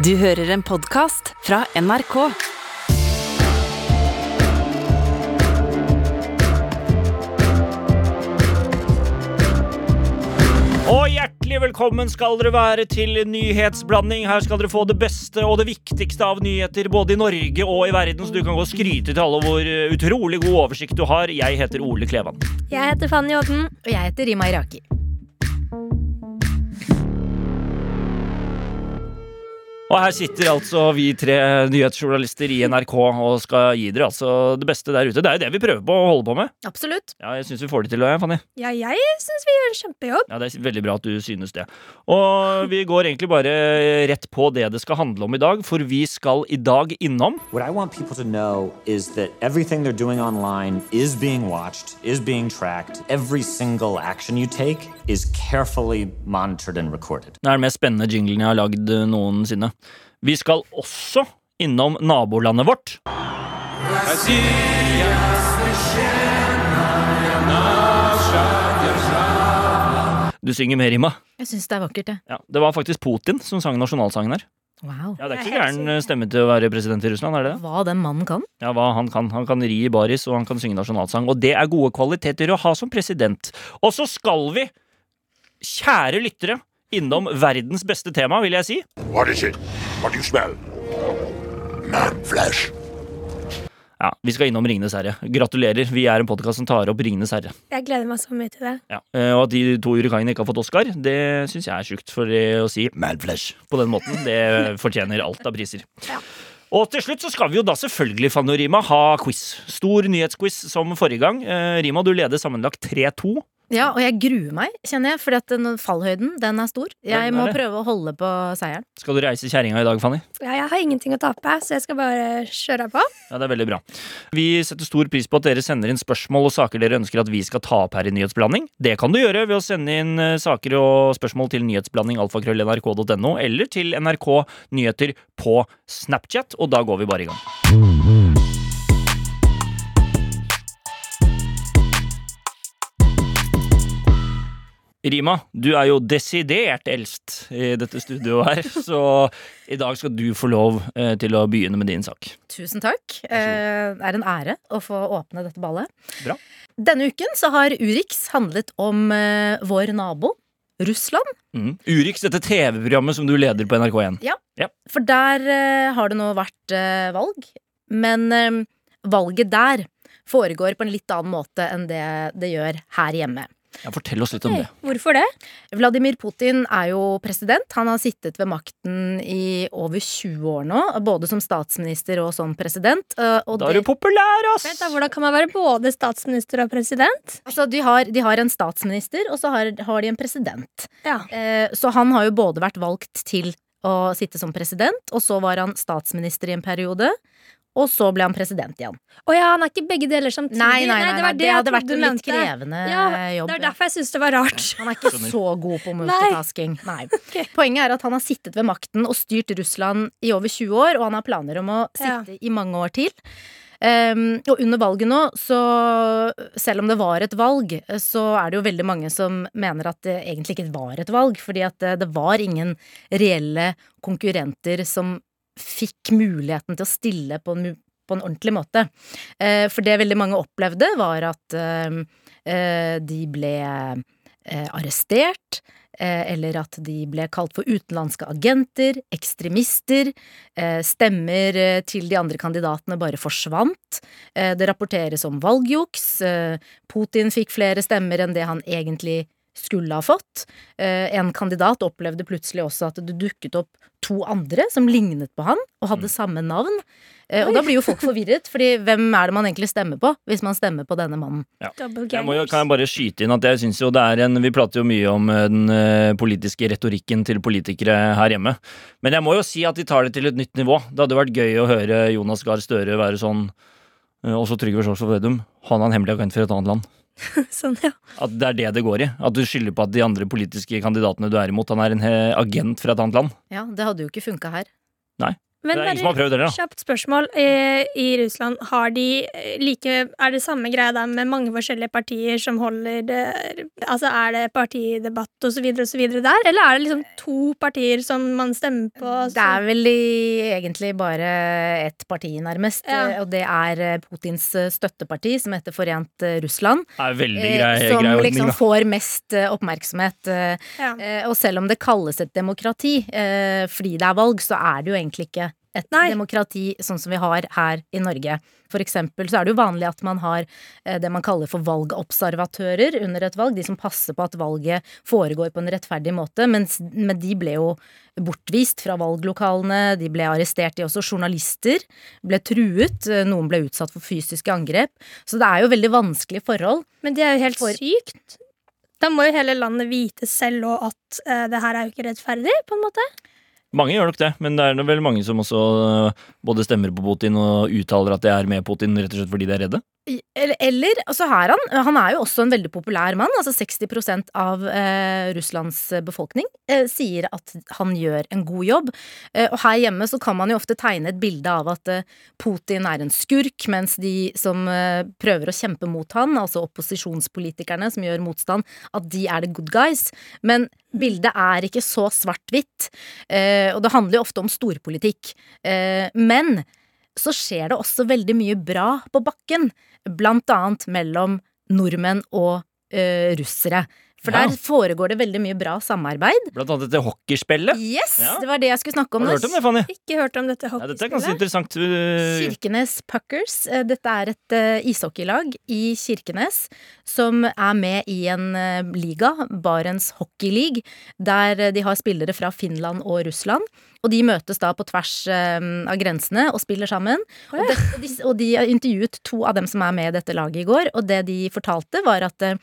Du hører en podkast fra NRK. Og hjertelig velkommen skal dere være til nyhetsblanding. Her skal dere få det beste og det viktigste av nyheter både i Norge og i verden, så du kan gå og skryte til alle hvor eh, utrolig god oversikt du har. Jeg heter Ole Klevan. Jeg heter Fanny Odden. Og jeg heter Rima Iraki. Og her sitter altså vi tre nyhetsjournalister i NRK og skal gi dere altså det beste der ute. Det er jo det vi prøver på å holde på med. Absolutt. Ja, jeg syns vi får det til, Fanny. Ja, jeg syns vi gjør en kjempejobb. Ja, Det er veldig bra at du synes det. Og vi går egentlig bare rett på det det skal handle om i dag, for vi skal i dag innom What I want people to know is that everything they're doing online is being watched, is being tracked. Every single action you take is carefully monitored and recorded. Det er den mest spennende jinglen jeg har lagd noensinne. Vi skal også innom nabolandet vårt. Du synger mer, Rima. Jeg syns det er vakkert, det. Ja, det var faktisk Putin som sang nasjonalsangen her. Wow. Ja, Det er ikke gæren eh, stemme til å være president i Russland, er det det? Hva den mannen kan. Ja, hva han kan. Han kan ri i baris, og han kan synge nasjonalsang. Og det er gode kvaliteter å ha som president. Og så skal vi, kjære lyttere, innom verdens beste tema, vil jeg si. What is it? What do you smell? Man flesh. Ja, Vi skal innom Ringenes herre. Gratulerer. Vi er en podkast som tar opp Ringenes herre. Jeg gleder meg så mye til det. Ja, eh, Og at de to urukaiene ikke har fått Oscar, det syns jeg er sjukt. For å si madflesh på den måten, det fortjener alt av priser. Ja. Og til slutt så skal vi jo da selvfølgelig Fanny og Rima, ha quiz. Stor nyhetsquiz som forrige gang. Eh, Rima, du leder sammenlagt 3-2. Ja, og jeg gruer meg, kjenner jeg, at fallhøyden, den er stor. Jeg må prøve å holde på seieren. Skal du reise kjerringa i dag, Fanny? Ja, jeg har ingenting å tape, så jeg skal bare kjøre på. Ja, det er veldig bra. Vi setter stor pris på at dere sender inn spørsmål og saker dere ønsker at vi skal ta opp her i Nyhetsblanding. Det kan du gjøre ved å sende inn eh, saker og spørsmål til nyhetsblanding.alfakrøll.nrk.no eller til NRK Nyheter på Snapchat, og da går vi bare i gang. Rima, du er jo desidert eldst i dette studioet her, så i dag skal du få lov eh, til å begynne med din sak. Tusen takk. Eh, Det er en ære å få åpne dette ballet. Bra. Denne uken så har Urix handlet om eh, vår nabo, Russland. Mm. Urix, dette TV-programmet som du leder på NRK1. Ja, For der eh, har det nå vært eh, valg. Men eh, valget der foregår på en litt annen måte enn det det gjør her hjemme. Ja, fortell oss litt om det. Hvorfor det? Vladimir Putin er jo president. Han har sittet ved makten i over 20 år nå, både som statsminister og som president. eh, Og Da er du populær, ass! Vent da, Hvordan kan man være både statsminister og president? altså, de, har, de har en statsminister, og så har, har de en president. Ja. Eh, Så han har jo både vært valgt til å sitte som president, og så var han statsminister i en periode. Og så ble han president igjen. Å ja, han er ikke begge deler samtidig. Nei, nei, nei, det, nei, var det, det hadde vært en litt krevende Ja, jobb. Det er derfor jeg syns det var rart. Han er ikke så god på multitasking. Nei. Poenget er at han har sittet ved makten og styrt Russland i over 20 år, og han har planer om å sitte i mange år til. Um, og under valget nå, så selv om det var et valg, så er det jo veldig mange som mener at det egentlig ikke var et valg, fordi at det, det var ingen reelle konkurrenter som fikk muligheten til å stille på en, på en ordentlig måte. Eh, for det veldig mange opplevde, var at eh, eh, de ble eh, arrestert, eh, eller at de ble kalt for utenlandske agenter, ekstremister. Stemmer til de andre kandidatene bare forsvant. Det rapporteres om valgjuks. Putin fikk flere stemmer enn det han egentlig skulle ha fått. Eh, en kandidat opplevde plutselig også at det dukket opp to andre som lignet på han, og hadde samme navn. Eh, og da blir jo folk forvirret, fordi hvem er det man egentlig stemmer på, hvis man stemmer på denne mannen? Ja. Jeg må jo, kan jeg bare skyte inn at jeg synes jo det er en Vi prater jo mye om eh, den politiske retorikken til politikere her hjemme. Men jeg må jo si at de tar det til et nytt nivå. Det hadde vært gøy å høre Jonas Gahr Støre være sånn Også Trygve Slagsvold Vedum. Han er en hemmelig agent for et annet land. Sånn, ja. At det er det det går i. At du skylder på at de andre politiske kandidatene du er imot, han er en agent fra et annet land. Ja, det hadde jo ikke funka her. Men Det er ingen som har prøvd heller, da. kjapt spørsmål. Eh, I Russland, har de eh, like Er det samme greia der med mange forskjellige partier som holder det Altså, er det partidebatt og så videre og så videre der, eller er det liksom to partier som man stemmer på? Det er vel i, egentlig bare ett parti, nærmest. Ja. eh, Og det er Putins støtteparti, som heter Forent Russland. Det er veldig grei, som grei ordning, liksom får mest oppmerksomhet. Ja. Og selv om det kalles et demokrati fordi det er valg, så er det jo egentlig ikke et Nei. demokrati sånn som vi har her i Norge. For eksempel så er det jo vanlig at man har eh, det man kaller for valgobservatører under et valg. De som passer på at valget foregår på en rettferdig måte. Mens, men de ble jo bortvist fra valglokalene, de ble arrestert, de også. Journalister ble truet, noen ble utsatt for fysiske angrep. Så det er jo veldig vanskelige forhold. Men det er jo helt For- sykt. Da må jo hele landet vite selv òg at uh, det her er jo ikke rettferdig, på en måte. Mange gjør nok det, men det er vel mange som også øh, både stemmer på Putin og uttaler at de er med Putin rett og slett fordi de er redde. Eller, altså her han, han er jo også en veldig populær mann. altså 60 av eh, Russlands befolkning eh, sier at han gjør en god jobb. Eh, og her hjemme så kan man jo ofte tegne et bilde av at eh, Putin er en skurk, mens de som eh, prøver å kjempe mot han, altså opposisjonspolitikerne som gjør motstand, at de er the good guys. Men bildet er ikke så svart-hvitt, eh, og det handler jo ofte om storpolitikk. Men så skjer det også veldig mye bra på bakken. Blant annet mellom nordmenn og eh, russere. For Ja. der foregår det veldig mye bra samarbeid. Blant annet dette hockeyspillet. Yes! Ja. Det var det jeg skulle snakke om Har du hørt om det, Fanny? Ikke hørt om dette Ja, dette er ganske interessant. øh, Kirkenes Puckers. Eh, Dette er et eh, ishockeylag i Kirkenes som er med i en liga, Barents Hockey League, der de har spillere fra Finland og Russland. Og de møtes da på tvers eh, av grensene og spiller sammen. Og, det, og, de, og de intervjuet to av dem som er med i dette laget i går, og det de fortalte, var at eh,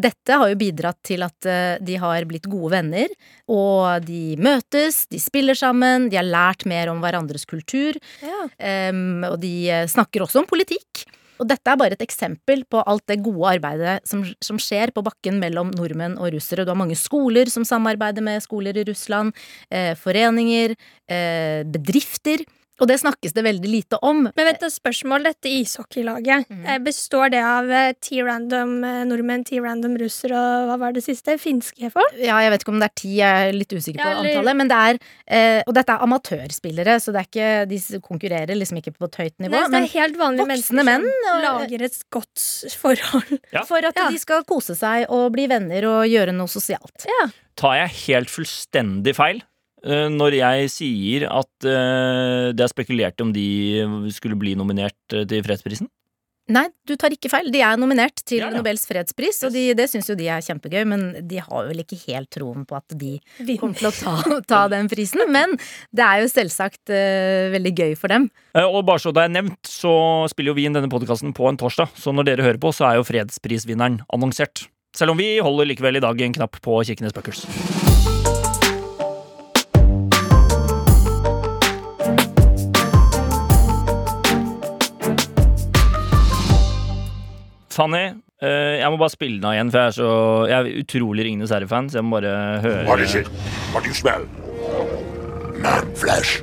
dette har jo bidratt til at eh, de har blitt gode venner, og de møtes, de spiller sammen, de har lært mer om hverandres kultur. Ja. um, og de snakker også om politikk. Og dette er bare et eksempel på alt det gode arbeidet som, som skjer på bakken mellom nordmenn og russere. Du har mange skoler som samarbeider med skoler i Russland, eh, foreninger, eh, bedrifter. Og det snakkes det veldig lite om. Men vent, et spørsmål. Dette ishockeylaget, Mhm. eh, består det av eh, ti random eh, nordmenn, ti random russere og hva var det siste? Finske folk? Ja, jeg vet ikke om det er ti, jeg er litt usikker på Ja, eller- antallet. Men det er, eh, og dette er amatørspillere, så det er ikke, de konkurrerer liksom ikke på et høyt nivå. Nei, så det er helt vanlige voksne mennesker menn, og- lager et godt forhold. Ja. for at Ja. de skal kose seg og bli venner og gjøre noe sosialt. Tar jeg helt fullstendig feil når jeg sier at øh, det er spekulert om de skulle bli nominert øh, til fredsprisen? Nei, du tar ikke feil. De er nominert til Ja, ja. Nobels fredspris, og de, det syns jo de er kjempegøy, men de har vel ikke helt troen på at de kommer til å ta, ta den prisen. Men det er jo selvsagt uh, veldig gøy for dem. Eh, Og bare så det er nevnt, så spiller jo vi inn denne podkasten på en torsdag, så når dere hører på, så er jo fredsprisvinneren annonsert. Selv om vi holder likevel i dag en knapp på Kirkenes Buckers. Fanny, eh, jeg må bare spille den av igjen, for jeg er, så, jeg er utrolig Ringenes herre-fan, så jeg må bare høre What is it? What do you smell? Man flesh.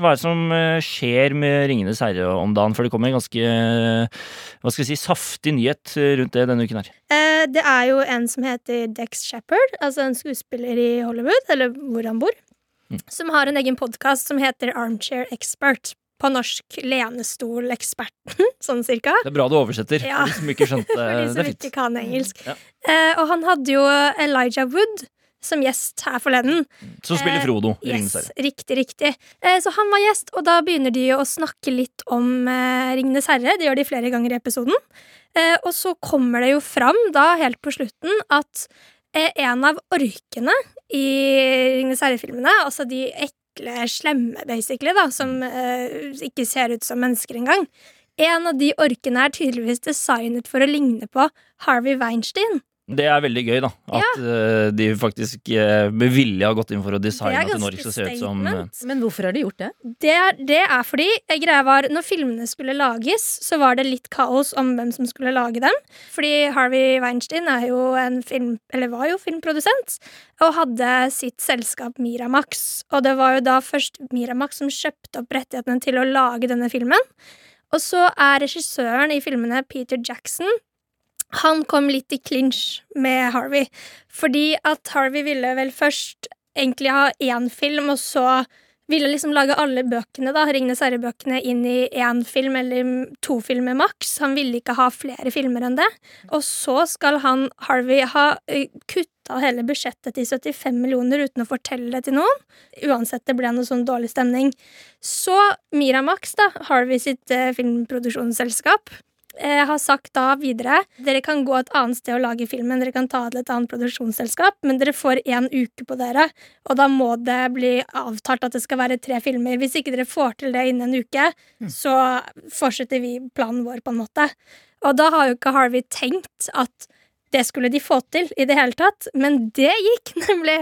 Hva er det som eh, skjer med Ringenes herre om dagen? For det kommer en ganske eh, hva skal jeg si, saftig nyhet rundt det denne uken her. Eh, det er jo en som heter Dex Shepherd, altså en skuespiller i Hollywood, eller hvor han bor, Mm. som har en egen podkast som heter Armchair Expert. På norsk Lenestoleksperten, sånn cirka. Det er bra du oversetter. Ja. For de som ikke skjønte de det. som ikke kan engelsk. Ja. Eh, og han hadde jo Elijah Wood som gjest her forleden. Som spiller Eh, Frodo i Ringenes Yes, riktig, riktig. Eh, så han var gjest, og da begynner de å snakke litt om eh, Ringenes herre. Det gjør de flere ganger i episoden. Eh, og så kommer det jo fram da, helt på slutten, at eh, en av orkene i Ringenes herre-filmene, altså de ekle, slemme, basically, da, som eh, ikke ser ut som mennesker engang En av de orkene er tydeligvis designet for å ligne på Harvey Weinstein. Det er veldig gøy, da. At eh, de faktisk uh, med vilje har gått inn for å designe at Norge skal se ut som eh. Men hvorfor har de gjort det? Det er, det er fordi greia var Når filmene skulle lages, så var det litt kaos om hvem som skulle lage dem. Fordi Harvey Weinstein er jo en film, eller var jo filmprodusent og hadde sitt selskap Miramax. Og det var jo da først Miramax som kjøpte opp rettighetene til å lage denne filmen. Og så er regissøren i filmene Peter Jackson. Han kom litt i clinch med Harvey. Fordi at Harvey ville vel først egentlig ha én film, og så ville liksom lage alle bøkene, da, Ringenes herre-bøkene, inn i én film eller to filmer maks. Han ville ikke ha flere filmer enn det. Og så skal han, Harvey, ha kutta hele budsjettet til 75 millioner uten å fortelle det til noen. Uansett, det ble noe sånn dårlig stemning. Så Miramax, da, Harvey sitt filmproduksjonsselskap, eh, har sagt da videre Dere kan gå et annet sted og lage filmen, dere kan ta til et annet produksjonsselskap, men dere får én uke på dere, og da må det bli avtalt at det skal være tre filmer. Hvis ikke dere får til det innen en uke, så fortsetter vi planen vår, på en måte. Og da har jo ikke Harvey tenkt at det skulle de få til i det hele tatt, men det gikk, nemlig.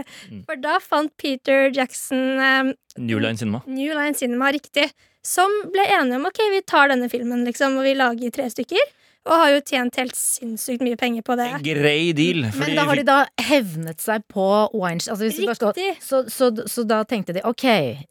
For da fant Peter Jackson eh, New Line Cinema. New Line Cinema, riktig. Som ble enige om ok, vi tar denne filmen, liksom, og vi lager tre stykker. Og har jo tjent helt sinnssykt mye penger på det. En grei deal. Men da har de da hevnet seg på Weinstein. Altså, hvis vi skal- Riktig. så, så, så da tenkte de ok,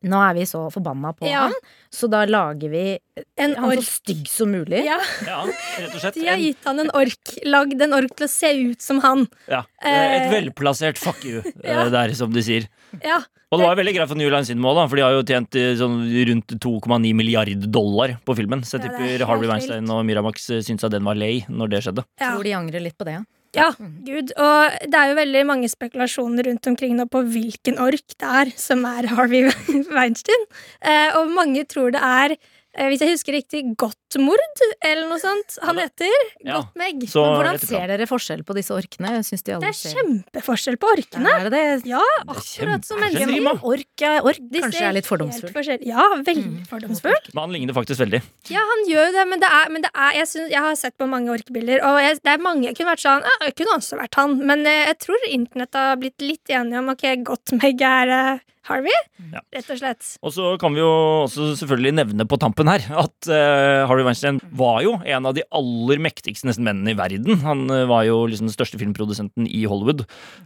nå er vi så forbanna på Ja. han, så da lager vi En han så stygg som mulig. Ja, Ja, rett og slett. de har gitt han en ork. Lagd en ork til å se ut som han. ja, et Eh, velplassert fuck you Ja. eh, der, som de sier. Ja, Og det var jo veldig greit for New Line Cinema, da, for de har jo tjent eh, sånn rundt 2,9 milliard dollar på filmen. Så jeg Ja, er tipper helt Harvey. Weinstein og Miramax eh, syntes at den var lei når det skjedde. ja. Tror de angrer litt på det, ja. Ja, gud. Og det er jo veldig mange spekulasjoner rundt omkring nå på hvilken ork det er som er Harvey Weinstein. Eh, og mange tror det er, hvis jeg husker riktig, Gottmord, eller noe sånt. Han heter Ja. Gottmeg. Så Men hvordan ser dere forskjell på disse orkene? Synes de alle Det er ser kjempeforskjell på orkene. Er det det? Ja, akkurat som mennesker. Ork ork. Kanskje er litt fordomsfull. Ja, veldig fordomsfull. Men han ligner faktisk veldig. Ja, han gjør jo det, men det er, men det er jeg, synes, jeg har sett på mange orkebilder, og jeg, det er mange jeg kunne vært sånn Jeg kunne også vært han, men eh, jeg tror internett har blitt litt enige om ok, Gottmeg er eh, Harvey, Ja. rett og slett. Og så kan vi jo også selvfølgelig nevne på tampen her at uh, Harvey Weinstein var jo en av de aller mektigste nesten mennene i verden. Han uh, var jo liksom den største filmprodusenten i Hollywood.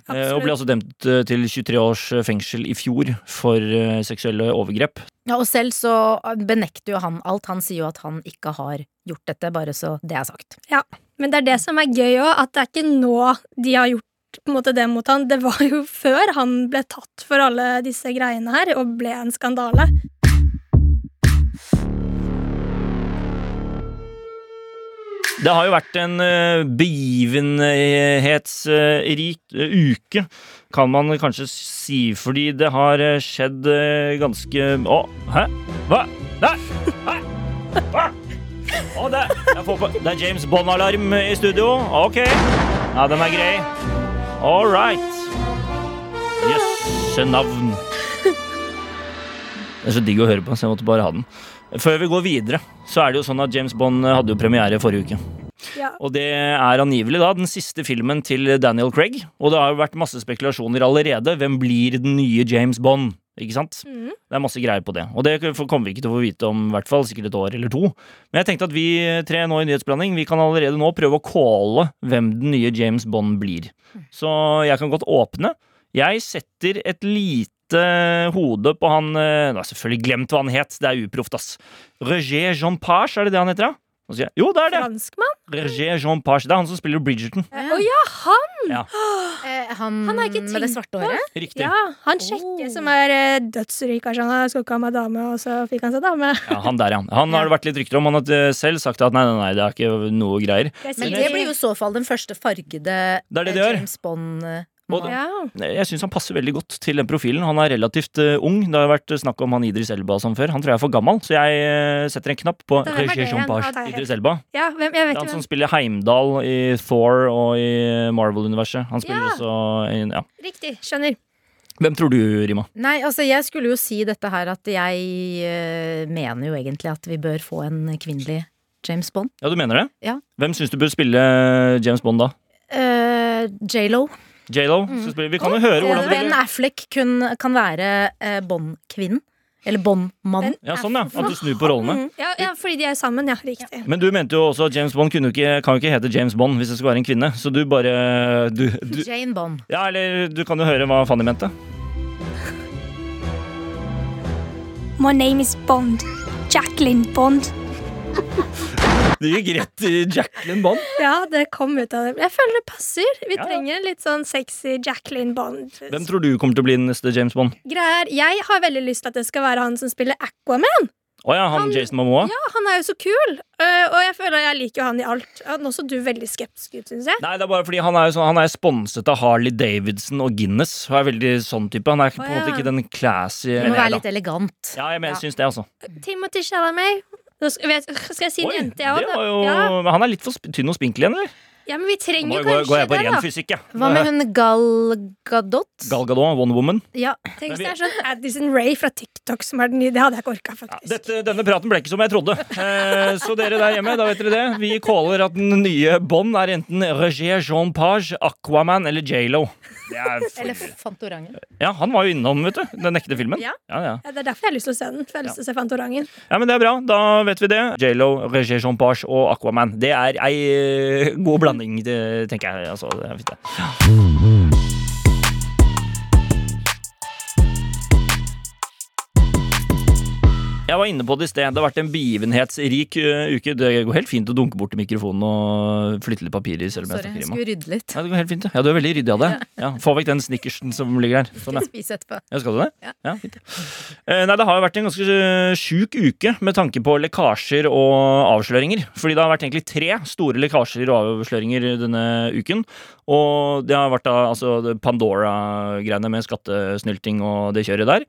Uh, og ble altså dømt til 23 års fengsel i fjor for seksuelle overgrep. Ja, og selv så benekter jo han alt. Han sier jo at han ikke har gjort dette, bare så det er sagt. Ja, Men det er det som er gøy òg, at det er ikke nå de har gjort på en måte det mot han. Det var jo før han ble tatt for alle disse greiene her, og ble en skandale. Det har jo vært en eh, begivenhetsrik eh, uke, kan man kanskje si, fordi det har eh, skjedd ganske Å, hæ? Hva? Nei! Hæ? Hva? Å, det, på, det er James Bond-alarm i studio. Ok. Ja, den er grei. All right. Jøsse navn. Det er så digg å høre på, så jeg måtte bare ha den. Før vi går videre, så er det jo sånn at James Bond hadde jo premiere forrige uke. Ja. Og det er angivelig da den siste filmen til Daniel Craig. Og det har jo vært masse spekulasjoner allerede. Hvem blir den nye James Bond? Ikke sant? Mm. Det er masse greier på det. Og det kommer vi ikke til å få vite om i hvert fall sikkert et år eller to. Men jeg tenkte at vi tre nå i Nyhetsblanding Vi kan allerede nå prøve å calle hvem den nye James Bond blir. Så jeg kan godt åpne. Jeg setter et lite hode på han eh, Nå har jeg selvfølgelig glemt hva han het. Det er uproft, ass. Roger Jean Page, er det det han heter? da? Og sier jeg, jo, det er det! Franskmann? Roger Jean Page. Det er han som spiller Bridgerton. Å ja, han! Eh, han, Han har jeg ikke med det svarte håret? Riktig. Ja, han sjekker Oh. som er eh, dødsrik. han Sånn, skal ikke ha meg dame, og så fikk han seg dame. Ja, han der, ja. Han har det vært litt rykter om. Han har eh, selv sagt at nei, nei, nei, det er ikke noe greier. Men det blir jo i så fall den første fargede Det det eh. James Bond. Eh, Og- ja. Jeg syns han passer veldig godt til den profilen. Han er relativt uh, ung. Det har vært snakk om han Idris Elba som før. Han tror jeg er for gammel, så jeg uh, setter en knapp på Hvem det Jean igjen? Page. Er Idris Elba. ja, hvem, jeg Det vet er han som hvem. spiller Heimdal i Thor og i Marvel-universet. Han spiller Ja. også en, ja. Riktig, skjønner. Hvem tror du, Rima? Nei, altså jeg skulle jo si dette her at jeg uh, mener jo egentlig at vi bør få en kvinnelig James Bond. Ja, du mener det? Ja. Hvem syns du bør spille James Bond da? Uh, Eh, J.Lo. J.Lo. Mm. Vi kan jo høre hvordan Ben Affleck kun, kan være eh, Bond-kvinnen. Eller Bond-mannen. Ja, sånn, ja. At du snur på rollene. Mm, ja, ja, fordi de er sammen, ja. Riktig. Men du mente jo også at James Bond kunne ikke, kan jo ikke hete James Bond hvis det skal være en kvinne. Så du bare du, du, Jane Bond. Ja, eller du kan jo høre hva Fanny mente. My name is Bond. Jacqueline Bond. Det gikk rett i Jacqueline Bond. Ja, det kom ut av det. Jeg føler det passer. Vi Ja, trenger en litt sånn sexy Jacqueline Bond. Hvem tror du kommer til å bli den neste James Bond? Greier. Jeg har veldig lyst til at det skal være han som spiller Aquaman. Oh ja, han Han- Jason Momoa? Ja, Han er jo så kul, Uh, og jeg føler jeg liker jo han i alt. Nå så du veldig skeptisk ut, syns jeg. Nei, det er bare fordi han er, jo sånn, han er sponset av Harley Davidson og Guinness. Han er veldig sånn type. Han er på en ja. måte ikke den classy Du må være litt elegant. Ja, jeg mener, Ja. syns det, altså. Timothy Chalamet. Skal, jeg si en Oi, jente, jeg òg? Ja. Han er litt for tynn og spinkel igjen, eller? Ja, men vi trenger jo kanskje går jeg på det, ren da. fysikk, jeg. Hva med hun Gal Gadot? Gal Gadot, Wonder Woman. Ja. Tenk hvis det er sånn Addison Ray fra TikTok som er den nye. Det hadde jeg ikke orka, Ja, faktisk. dette, denne praten ble ikke som jeg trodde. Eh, så dere der hjemme, da vet dere det. Vi caller at den nye Bond er enten Roger Jean Page, Aquaman eller J.Lo. Eller Fantorangen. Ja, han var jo innom, vet du. Den ekte filmen. Ja. Ja, ja. Ja, det er derfor jeg har lyst til å se den. For jeg har lyst til å se Fantorangen. ja, men det er bra. Da vet vi det. J.Lo, Roger Jean Page og Aquaman. Det er ei eh, god blanding, det tenker jeg. Altså, det er fint, det. Jeg var inne på det i sted. Det har vært en begivenhetsrik uh, uke. Det går helt fint å dunke bort til mikrofonen og flytte litt papirer. selv om jeg Sorry, jeg i meg. skulle rydde litt. Ja, det går helt fint. Ja, Du er veldig ryddig av det. Ja, Få vekk den snickersen som ligger der. Sånn, ja. Spise etterpå. Ja, skal du det? Ja. fint. Eh, nei, det har jo vært en ganske eh, sjuk uke med tanke på lekkasjer og avsløringer. Fordi det har vært egentlig tre store lekkasjer og avsløringer denne uken. Og det har vært da altså Pandora-greiene med skattesnylting og det kjøret der.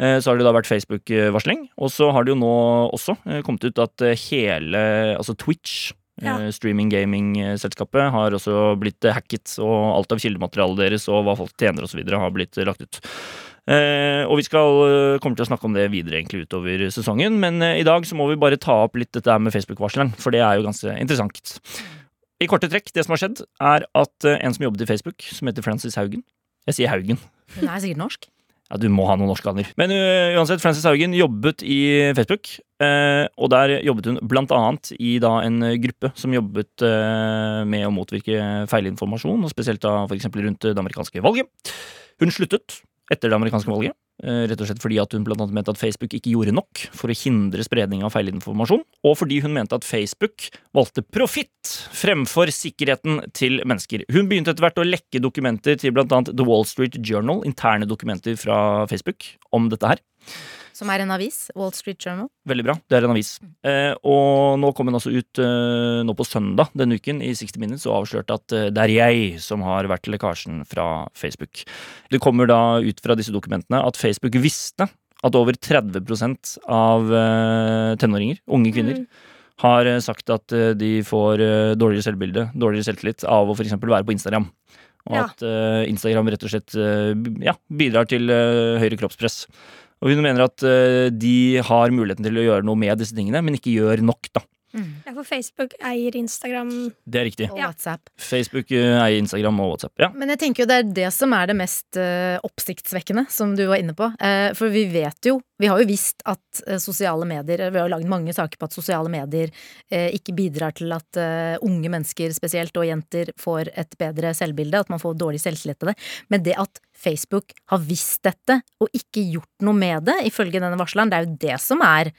Eh, Så har det da vært Facebook-varsling. Og så har det jo nå også eh, kommet ut at eh, hele altså Twitch Ja. Streaming gaming-selskapet har også blitt hacket, og alt av kildematerialet deres og hva folk tjener osv. har blitt lagt ut. Eh, og vi skal kommer til å snakke om det videre egentlig utover sesongen, men eh, i dag så må vi bare ta opp litt dette med Facebook-varsleren, for det er jo ganske interessant. I korte trekk, det som har skjedd, er at eh, en som jobbet i Facebook, som heter Frances Haugen Jeg sier Haugen. Hun er sikkert norsk. Ja, du må ha noen norske aner. Men uh, uansett, Frances Haugen jobbet i Facebook. Uh, og der jobbet hun blant annet i da en gruppe som jobbet uh, med å motvirke feilinformasjon, og spesielt da for eksempel rundt det amerikanske valget. Hun sluttet etter det amerikanske valget. Øh, Rett og slett fordi at hun blant annet mente at Facebook ikke gjorde nok for å hindre spredning av feilinformasjon, og fordi hun mente at Facebook valgte profitt fremfor sikkerheten til mennesker. Hun begynte etter hvert å lekke dokumenter til blant annet The Wall Street Journal, interne dokumenter fra Facebook, om dette her. Som er en avis. Wall Street Journal. Veldig bra. Det er en avis. Eh, og nå kom hun altså ut eh, nå på søndag denne uken i 60 Minutes og avslørte at eh, det er jeg som har vært lekkasjen fra Facebook. Det kommer da ut fra disse dokumentene at Facebook visste at over 30 av eh, tenåringer, unge kvinner, har eh, sagt at eh, de får dårligere selvbilde, dårligere selvtillit av å f.eks. være på Instagram. Og Ja. at Instagram rett og slett ja, bidrar til høyere kroppspress. Og hun mener at eh, de har muligheten til å gjøre noe med disse tingene, men ikke gjør nok, da. Ja, for Facebook eier Instagram. Det er riktig. Og Ja. WhatsApp. Facebook eh, eier Instagram og WhatsApp. Ja. Men jeg tenker jo det er det som er det mest eh, oppsiktsvekkende, som du var inne på. Eh, for vi vet jo, vi har jo visst at eh, sosiale medier Vi har jo lagd mange saker på at sosiale medier eh, ikke bidrar til at eh, unge mennesker spesielt, og jenter, får et bedre selvbilde, at man får dårlig selvtillit av det. Men det at Facebook har visst dette, og ikke gjort noe med det, ifølge denne varsleren, det er jo det som er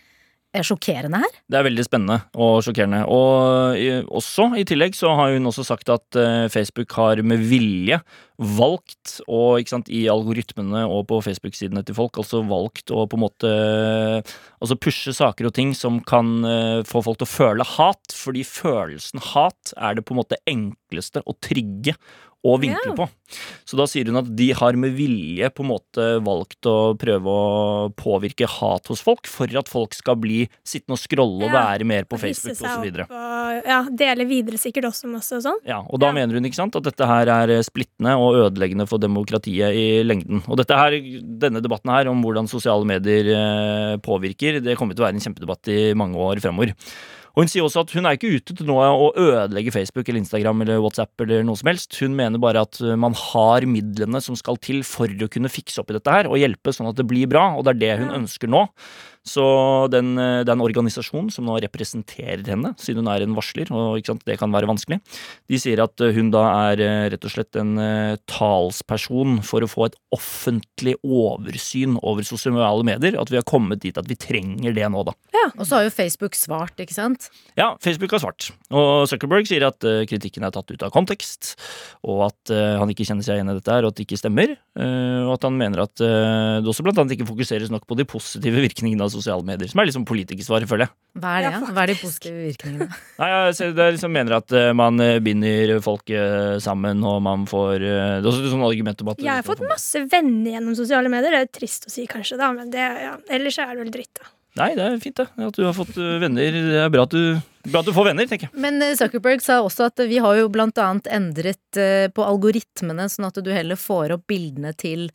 sjokkerende her. Det er veldig spennende og sjokkerende. Og også i tillegg så har hun også sagt at eh, Facebook har med vilje valgt å, ikke sant, i algoritmene og på Facebook-sidene til folk, altså valgt å på en måte altså pushe saker og ting som kan eh, få folk til å føle hat, fordi følelsen hat er det på en måte enkleste å trigge og vinkle på. Så da sier hun at de har med vilje på en måte valgt å prøve å påvirke hat hos folk, for at folk skal bli sittende og scrolle og være mer på Facebook osv. ja, dele videre sikkert også masse og sånn. Ja, og da Ja. mener hun ikke sant, at dette her er splittende og ødeleggende for demokratiet i lengden. Og dette her, denne debatten her om hvordan sosiale medier eh, påvirker, det kommer til å være en kjempedebatt i mange år fremover. Og hun sier også at hun er ikke ute til nå å ødelegge Facebook eller Instagram eller WhatsApp eller noe som helst. Hun mener bare at uh, man har midlene som skal til for å kunne fikse opp i dette her og hjelpe sånn at det blir bra, og det er det hun ønsker nå. Så den, den det er en organisasjon som nå representerer henne, siden hun er en varsler, og ikke sant, det kan være vanskelig. De sier at uh, hun da er uh, rett og slett en talsperson for å få et offentlig oversyn over sosiale medier. At vi har kommet dit at vi trenger det nå, da. Ja, Og så har jo Facebook svart, ikke sant? Ja, Facebook har svart. Og Zuckerberg sier at kritikken er tatt ut av kontekst, og at han ikke kjenner seg igjen i dette her, og at det ikke stemmer. Og at han mener at det også blant annet ikke fokuseres nok på de positive virkningene av sosiale medier, som er liksom politikersvaret, føler jeg. Hva er det? Ja, Hva er de positive virkningene? Nei, jeg ser- det er liksom mener at uh, man uh, binder folk uh, sammen, og man får uh, Det er også et sånt argument om at Jeg har fått masse venner gjennom sosiale medier. Det er trist å si, kanskje, da, men det, ja. ellers er det vel dritt, da. Nei, det er fint, det. At du har fått venner. Det er bra at du, bra at du får venner, tenker jeg. Men eh, Zuckerberg sa også at vi har jo blant annet endret eh, på algoritmene, sånn at du heller får opp bildene til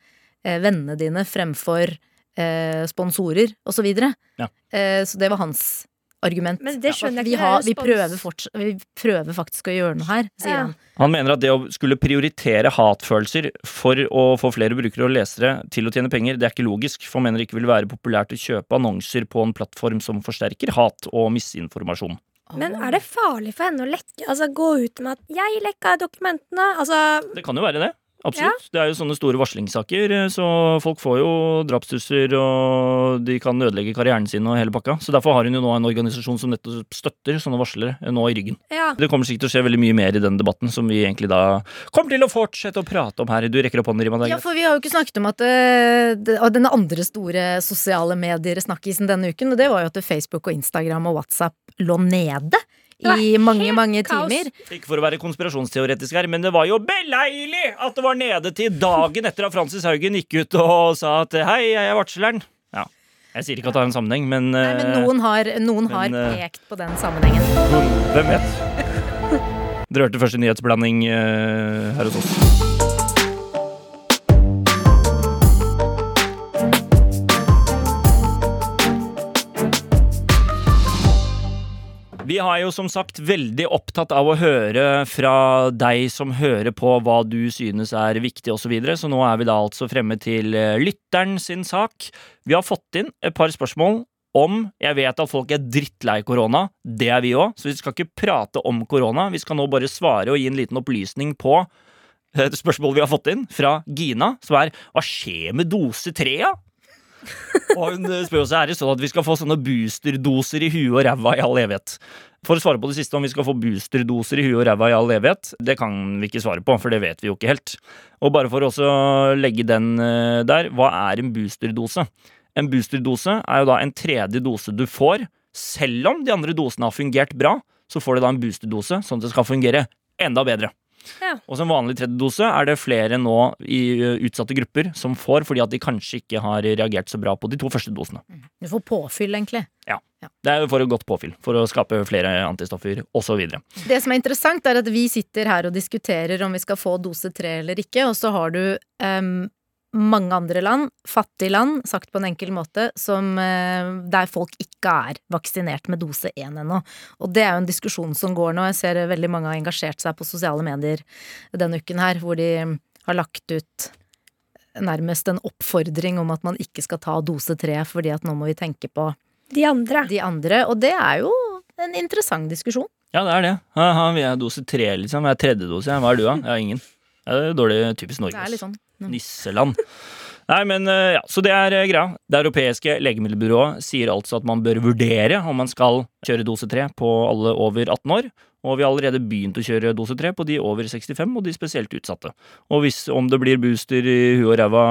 eh, vennene dine fremfor eh, sponsorer og så videre. Ja. Eh, så det var hans argument. Men det skjønner vi, jeg ikke. har, vi, er prøver forts- vi prøver faktisk å gjøre noe her, sier Ja. han. Han mener at det å skulle prioritere hatfølelser for å få flere brukere og lesere til å tjene penger, det er ikke logisk, for han mener det ikke vil være populært å kjøpe annonser på en plattform som forsterker hat og misinformasjon. Men er det farlig for henne å lekke? Altså Gå ut med at 'jeg lekka dokumentene'? Altså, Det kan jo være det. Absolutt. Det er jo sånne store varslingssaker, så folk får jo drapstrusler, og de kan ødelegge karrieren sin og hele pakka. Så derfor har hun jo nå en organisasjon som nettopp støtter sånne varslere eh, nå i ryggen. ja. Det kommer sikkert til å skje veldig mye mer i den debatten, som vi egentlig da kommer til å fortsette å prate om her. Du rekker opp hånden, Rima. Ja, for vi har jo ikke snakket om at eh, den andre store sosiale medier-snakkisen denne uken, og det var jo at Facebook og Instagram og WhatsApp lå nede i mange, mange kaos. timer. Ikke for å være konspirasjonsteoretisk her, men det var jo beleilig at det var nede til dagen etter at Francis Haugen gikk ut og sa at hei, jeg er varsleren. Ja. Jeg sier ikke at det har en sammenheng, men, Nei, men eh, noen har, noen men, har pekt på den sammenhengen. hvem vet? Dere hørte første nyhetsblanding eh, her hos oss. Vi har jo som sagt veldig opptatt av å høre fra deg som hører på hva du synes er viktig osv., så, videre. så nå er vi da altså fremme til eh, lytteren sin sak. Vi har fått inn et par spørsmål om Jeg vet at folk er drittlei korona, det er vi òg, så vi skal ikke prate om korona. Vi skal nå bare svare og gi en liten opplysning på et spørsmål vi har fått inn fra Gina, som er Hva skjer med dose tre, da? Og hun spør også er det sånn at vi skal få sånne boosterdoser i huet og ræva i all evighet. For å svare på det siste, om vi skal få boosterdoser i huet og ræva i all evighet, det kan vi ikke svare på, for det vet vi jo ikke helt. Og bare for å også legge den eh, der, hva er en boosterdose? En boosterdose er jo da en tredje dose du får. Selv om de andre dosene har fungert bra, så får du da en boosterdose, sånn at det skal fungere enda bedre. Ja. Og som vanlig tredje dose er det flere nå i utsatte grupper som får, fordi at de kanskje ikke har reagert så bra på de to første dosene. Du får påfyll, egentlig. Ja, Det er for et godt påfyll, for å skape flere antistoffer osv. Det som er interessant, er at vi sitter her og diskuterer om vi skal få dose tre eller ikke, og så har du em, mange andre land, fattige land, sagt på en enkel måte, som, eh, der folk ikke er vaksinert med dose én ennå. Og det er jo en diskusjon som går nå. Jeg ser veldig mange har engasjert seg på sosiale medier denne uken her, hvor de har lagt ut nærmest en oppfordring om at man ikke skal ta dose tre, fordi at nå må vi tenke på De andre. de andre. Og det er jo en interessant diskusjon. Ja, det er det. Haha, vi er dose tre, liksom. Jeg er tredje dose. Hva er du, da? Jeg har ingen. Ja, det er dårlig typisk Norge. Det er litt sånn. Nisseland. Nei, men eh, ja, Så det er eh, greia. Det europeiske legemiddelbyrået sier altså at man bør vurdere om man skal kjøre dose 3 på alle over 18 år. Og vi har allerede begynt å kjøre dose 3 på de over 65 og de spesielt utsatte. Og hvis om det blir booster i huet og ræva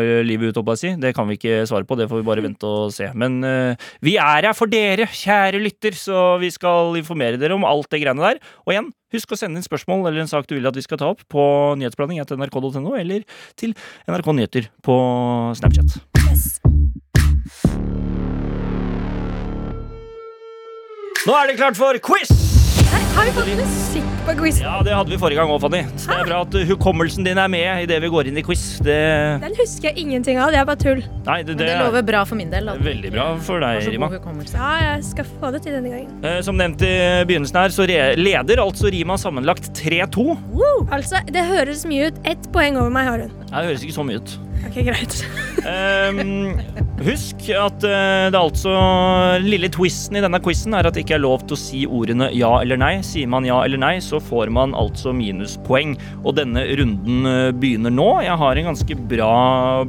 eh, livet ut, si, det kan vi ikke svare på. Det får vi bare vente og se. Men uh, vi er her for dere, kjære lytter, så vi skal informere dere om alt det greiene der. Og igjen, husk å sende inn spørsmål eller en sak du vil at vi skal ta opp på nyhetsblanding etter nrk.no, eller til NRK Nyheter på Snapchat. Yes. Nå er det klart for quiz! Har vi fått musikk på quizen? Ja, det hadde vi forrige gang òg, Fanny. Så det er bra at hukommelsen din er med idet vi går inn i quiz. Det Den husker jeg ingenting av. Det er bare tull. Nei, det, Men det det er lover bra for min del. veldig bra for deg, Rima. Ja, jeg skal få det til denne gangen. Eh, Som nevnt i begynnelsen her, så re- leder altså Rima sammenlagt 3-2. Altså, Det høres mye ut. Ett poeng over meg har hun. Det høres ikke så mye ut. Ok, greit. Um, husk at uh, det altså lille twisten i denne quizen er at det ikke er lov til å si ordene ja eller nei. Sier man ja eller nei, så får man altså minuspoeng. Og denne runden uh, begynner nå. Jeg har en ganske bra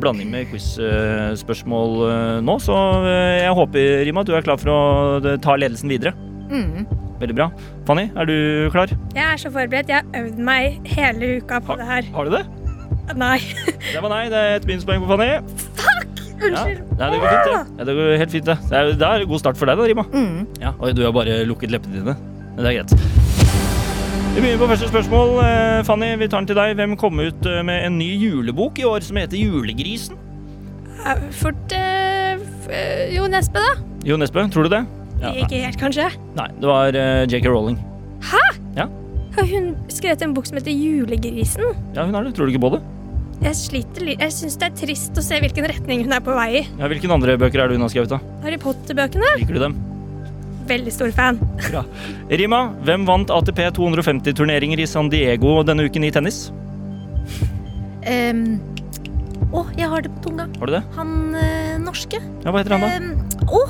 blanding med quiz-spørsmål nå, så jeg håper, Rima, at du er klar for å ta ledelsen videre. Mm. Veldig bra. Fanny, er du klar? Jeg er så forberedt. Jeg har øvd meg hele uka på det her. Har du det? Nei. Det var nei. Det er et minuspoeng på Fanny. Fuck! Unnskyld. Ja, nei, det går fint, det. Ja, det går helt fint, det. Det er, det er god start for deg, da, Rima. Mm. Ja, Oi, du har bare lukket leppene dine. Men det er greit. Vi begynner på første spørsmål. Eh, Fanny, vi tar den til deg. Hvem kom ut eh, med en ny julebok i år som heter Julegrisen? Ja, Fort uh, eh, Jo Nesbø, da. Jo Nesbø, tror du det? Ja. Ikke helt, kanskje. nei, det var uh, JK Rowling. Hæ? Ja. Har hun skrevet en bok som heter Julegrisen? Ja, hun har det. Tror du ikke på det? Jeg sliter litt. Jeg syns det er trist å se hvilken retning hun er på vei i. Ja, Hvilke andre bøker er det hun har skrevet, da? Harry Potter-bøkene? Liker du dem? Veldig stor fan. Bra. Rima, hvem vant ATP 250-turneringer i San Diego denne uken i tennis? Um, Å, jeg har det på tunga. Har du det? Han eh, norske. Ja, Hva heter han, da? Um, Å,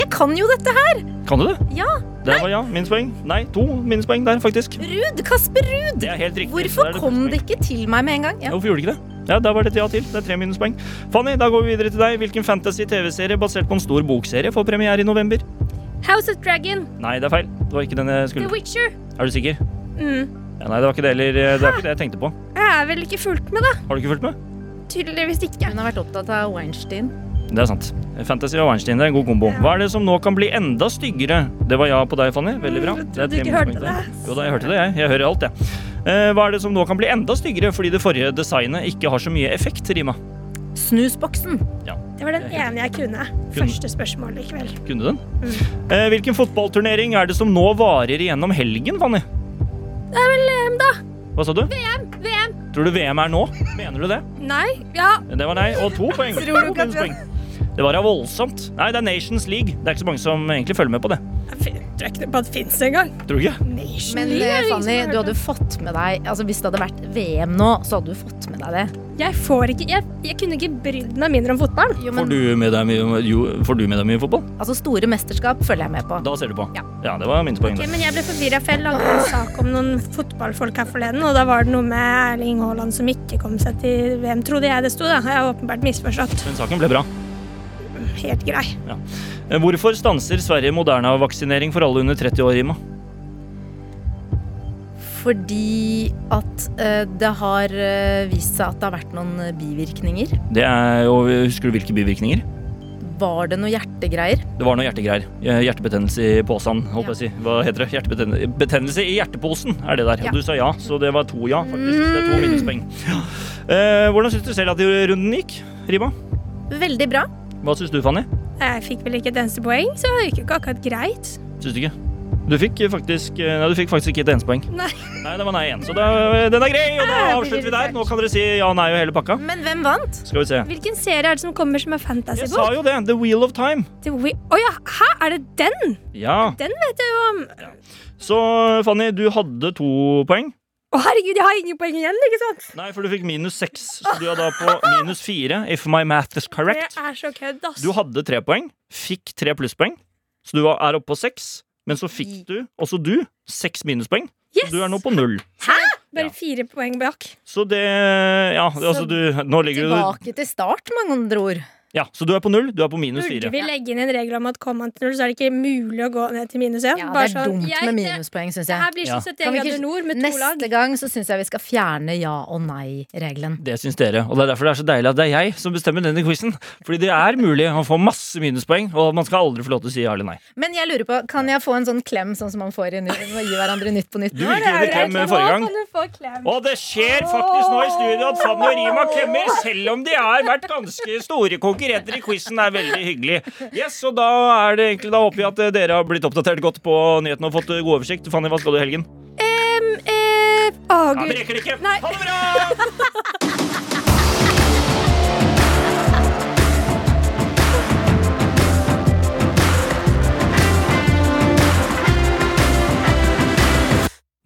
jeg kan jo dette her! Kan du det? Ja. Det var ja. Minuspoeng. Nei, to minuspoeng der, faktisk. Ruud! Kasper Ruud! Det er helt riktig. Hvorfor det kom det ikke til meg med en gang? Ja. Hvorfor gjorde det ikke det? Ja, Da var det et ja til. Det er tre minuspoeng. Fanny, da går vi videre til deg. Hvilken fantasy-TV-serie basert på en stor bokserie får premiere i november? House of Dragon. Nei, det er feil. Det var ikke den jeg skulle The Witcher. Er du sikker? Mm. Ja, nei, det var ikke det heller. Det var ikke det jeg tenkte på. Jeg er vel ikke fulgt med, da. Har du ikke fulgt med? Tydeligvis ikke. Hun har vært opptatt av Weinstein. Det er sant. Fantasy og Weinstein, det er en god kombo. Hva er det som nå kan bli enda styggere? Det var ja på deg, Fanny. Veldig bra. Det er du ikke hørte det. Jo da, jeg hørte det, jeg. Jeg hører alt, jeg. Eh, hva er det som nå kan bli enda styggere fordi det forrige designet ikke har så mye effekt, Rima? Snusboksen. Ja. Det var den ene jeg kunne. Første spørsmål i kveld. Kunne den? Mm. hvilken fotballturnering er det som nå varer igjennom helgen, Fanny? Det er vel VM, da. Hva sa du? VM. VM. Tror du VM er nå? Mener du det? Nei. Ja. Det var nei. Og to poeng. Tror du ikke at. Det var da voldsomt. Nei, det er Nations League. Det er ikke så mange som egentlig følger med på det. Jeg tror ikke på at det fins engang. Tror du ikke? Nation Men League er eh, det Fanny, du hadde fått med deg Altså Hvis det hadde vært VM nå, så hadde du fått med deg det. Jeg får ikke jeg, jeg kunne ikke brydd meg mindre om fotball. Jo, Får du med deg mye, jo, får du med deg mye fotball? altså Store mesterskap følger jeg med på. Da ser du på. Ja. Ja, det var minuspoeng. Ok, Okay, men jeg ble forvirra, for jeg lagde en sak om noen fotballfolk her forleden, og da var det noe med Erling Haaland som ikke kom seg til VM, trodde jeg det sto. da. Jeg har åpenbart misforstått. Men saken ble bra. Helt grei. Ja. Hvorfor stanser Sverige Moderna-vaksinering for alle under 30 år, Rima? Fordi at eh, det har eh, vist seg at det har vært noen eh, bivirkninger. Det er og Husker du hvilke bivirkninger? Var det noe hjertegreier? Det var noe hjertegreier. Eh, Hjertebetennelse i posen, holdt jeg å si. Hva heter det? Hjertebetennelse Betennelse i hjerteposen er det der. Ja. Du sa ja, så det var to ja, faktisk. Det er to minuspoeng. Ja. Eh, hvordan syns du selv at runden gikk, Rima? Veldig bra. Hva syns du, Fanny? Jeg fikk vel ikke et eneste poeng, så det gikk jo ikke akkurat greit. Syns du ikke? Du fikk faktisk eh, Nei, du fikk faktisk ikke et eneste poeng. Nei. Nei, det var nei igjen. Så da, den er grei, og da avslutter vi der. Nå kan dere si ja, nei og hele pakka. Men hvem vant? Skal vi se. Hvilken serie er det som kommer som er Jeg sa jo det. The Wheel of Time. Å Wi- oh, ja, hæ? Er det den? Ja. Den vet jeg jo om. Så Fanny, du hadde to poeng. Å herregud, jeg har ingen poeng igjen, ikke sant? Nei, for du fikk minus seks. Så du er da på minus fire, if my math is correct. Det er så kødd, ass. Du hadde tre poeng, fikk tre plusspoeng, så du er oppe på seks. Men så fikk du, også du, seks minuspoeng. Yes! Så du er nå på null. Bare Ja. fire poeng bak. Så det Ja, altså du Nå ligger du Tilbake til start, med andre ord. Ja, så du er på null. Du er på minus Burde fire. vi legge inn en regel om at kommer man til null, så er det ikke mulig å gå ned til minus én? Ja, det er sånn, dumt jeg- med minuspoeng, syns Det her jeg. blir Ja. 71 Kan grader nord med to lag. Neste gang så syns jeg vi skal fjerne ja- og nei-regelen. Det syns dere. Og det er derfor det er så deilig at det er jeg som bestemmer denne quizen. Fordi det er mulig å få masse minuspoeng, og man skal aldri få lov til å si ja eller nei. Men jeg lurer på, kan jeg få en sånn klem sånn som man får i gi hverandre Nytt på nytt? Du gikk ikke gi klem forrige gang. Og det skjer faktisk nå i studio at Fanny og Rima klemmer, selv om de har vært ganske store konkurrenter i quizen er veldig hyggelig. Yes, og da er det egentlig Da håper vi at eh, dere har blitt oppdatert godt på nyhetene og fått eh, god oversikt. Fanny, hva skal du i helgen? Um, uh, Å, Ja, det rekker ikke. Nei. Ha det bra!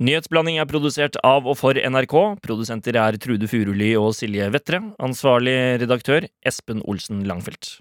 Nyhetsblanding er produsert av og for NRK. Produsenter er Trude Furuli og Silje Vettre. Ansvarlig redaktør Espen Olsen Langfelt.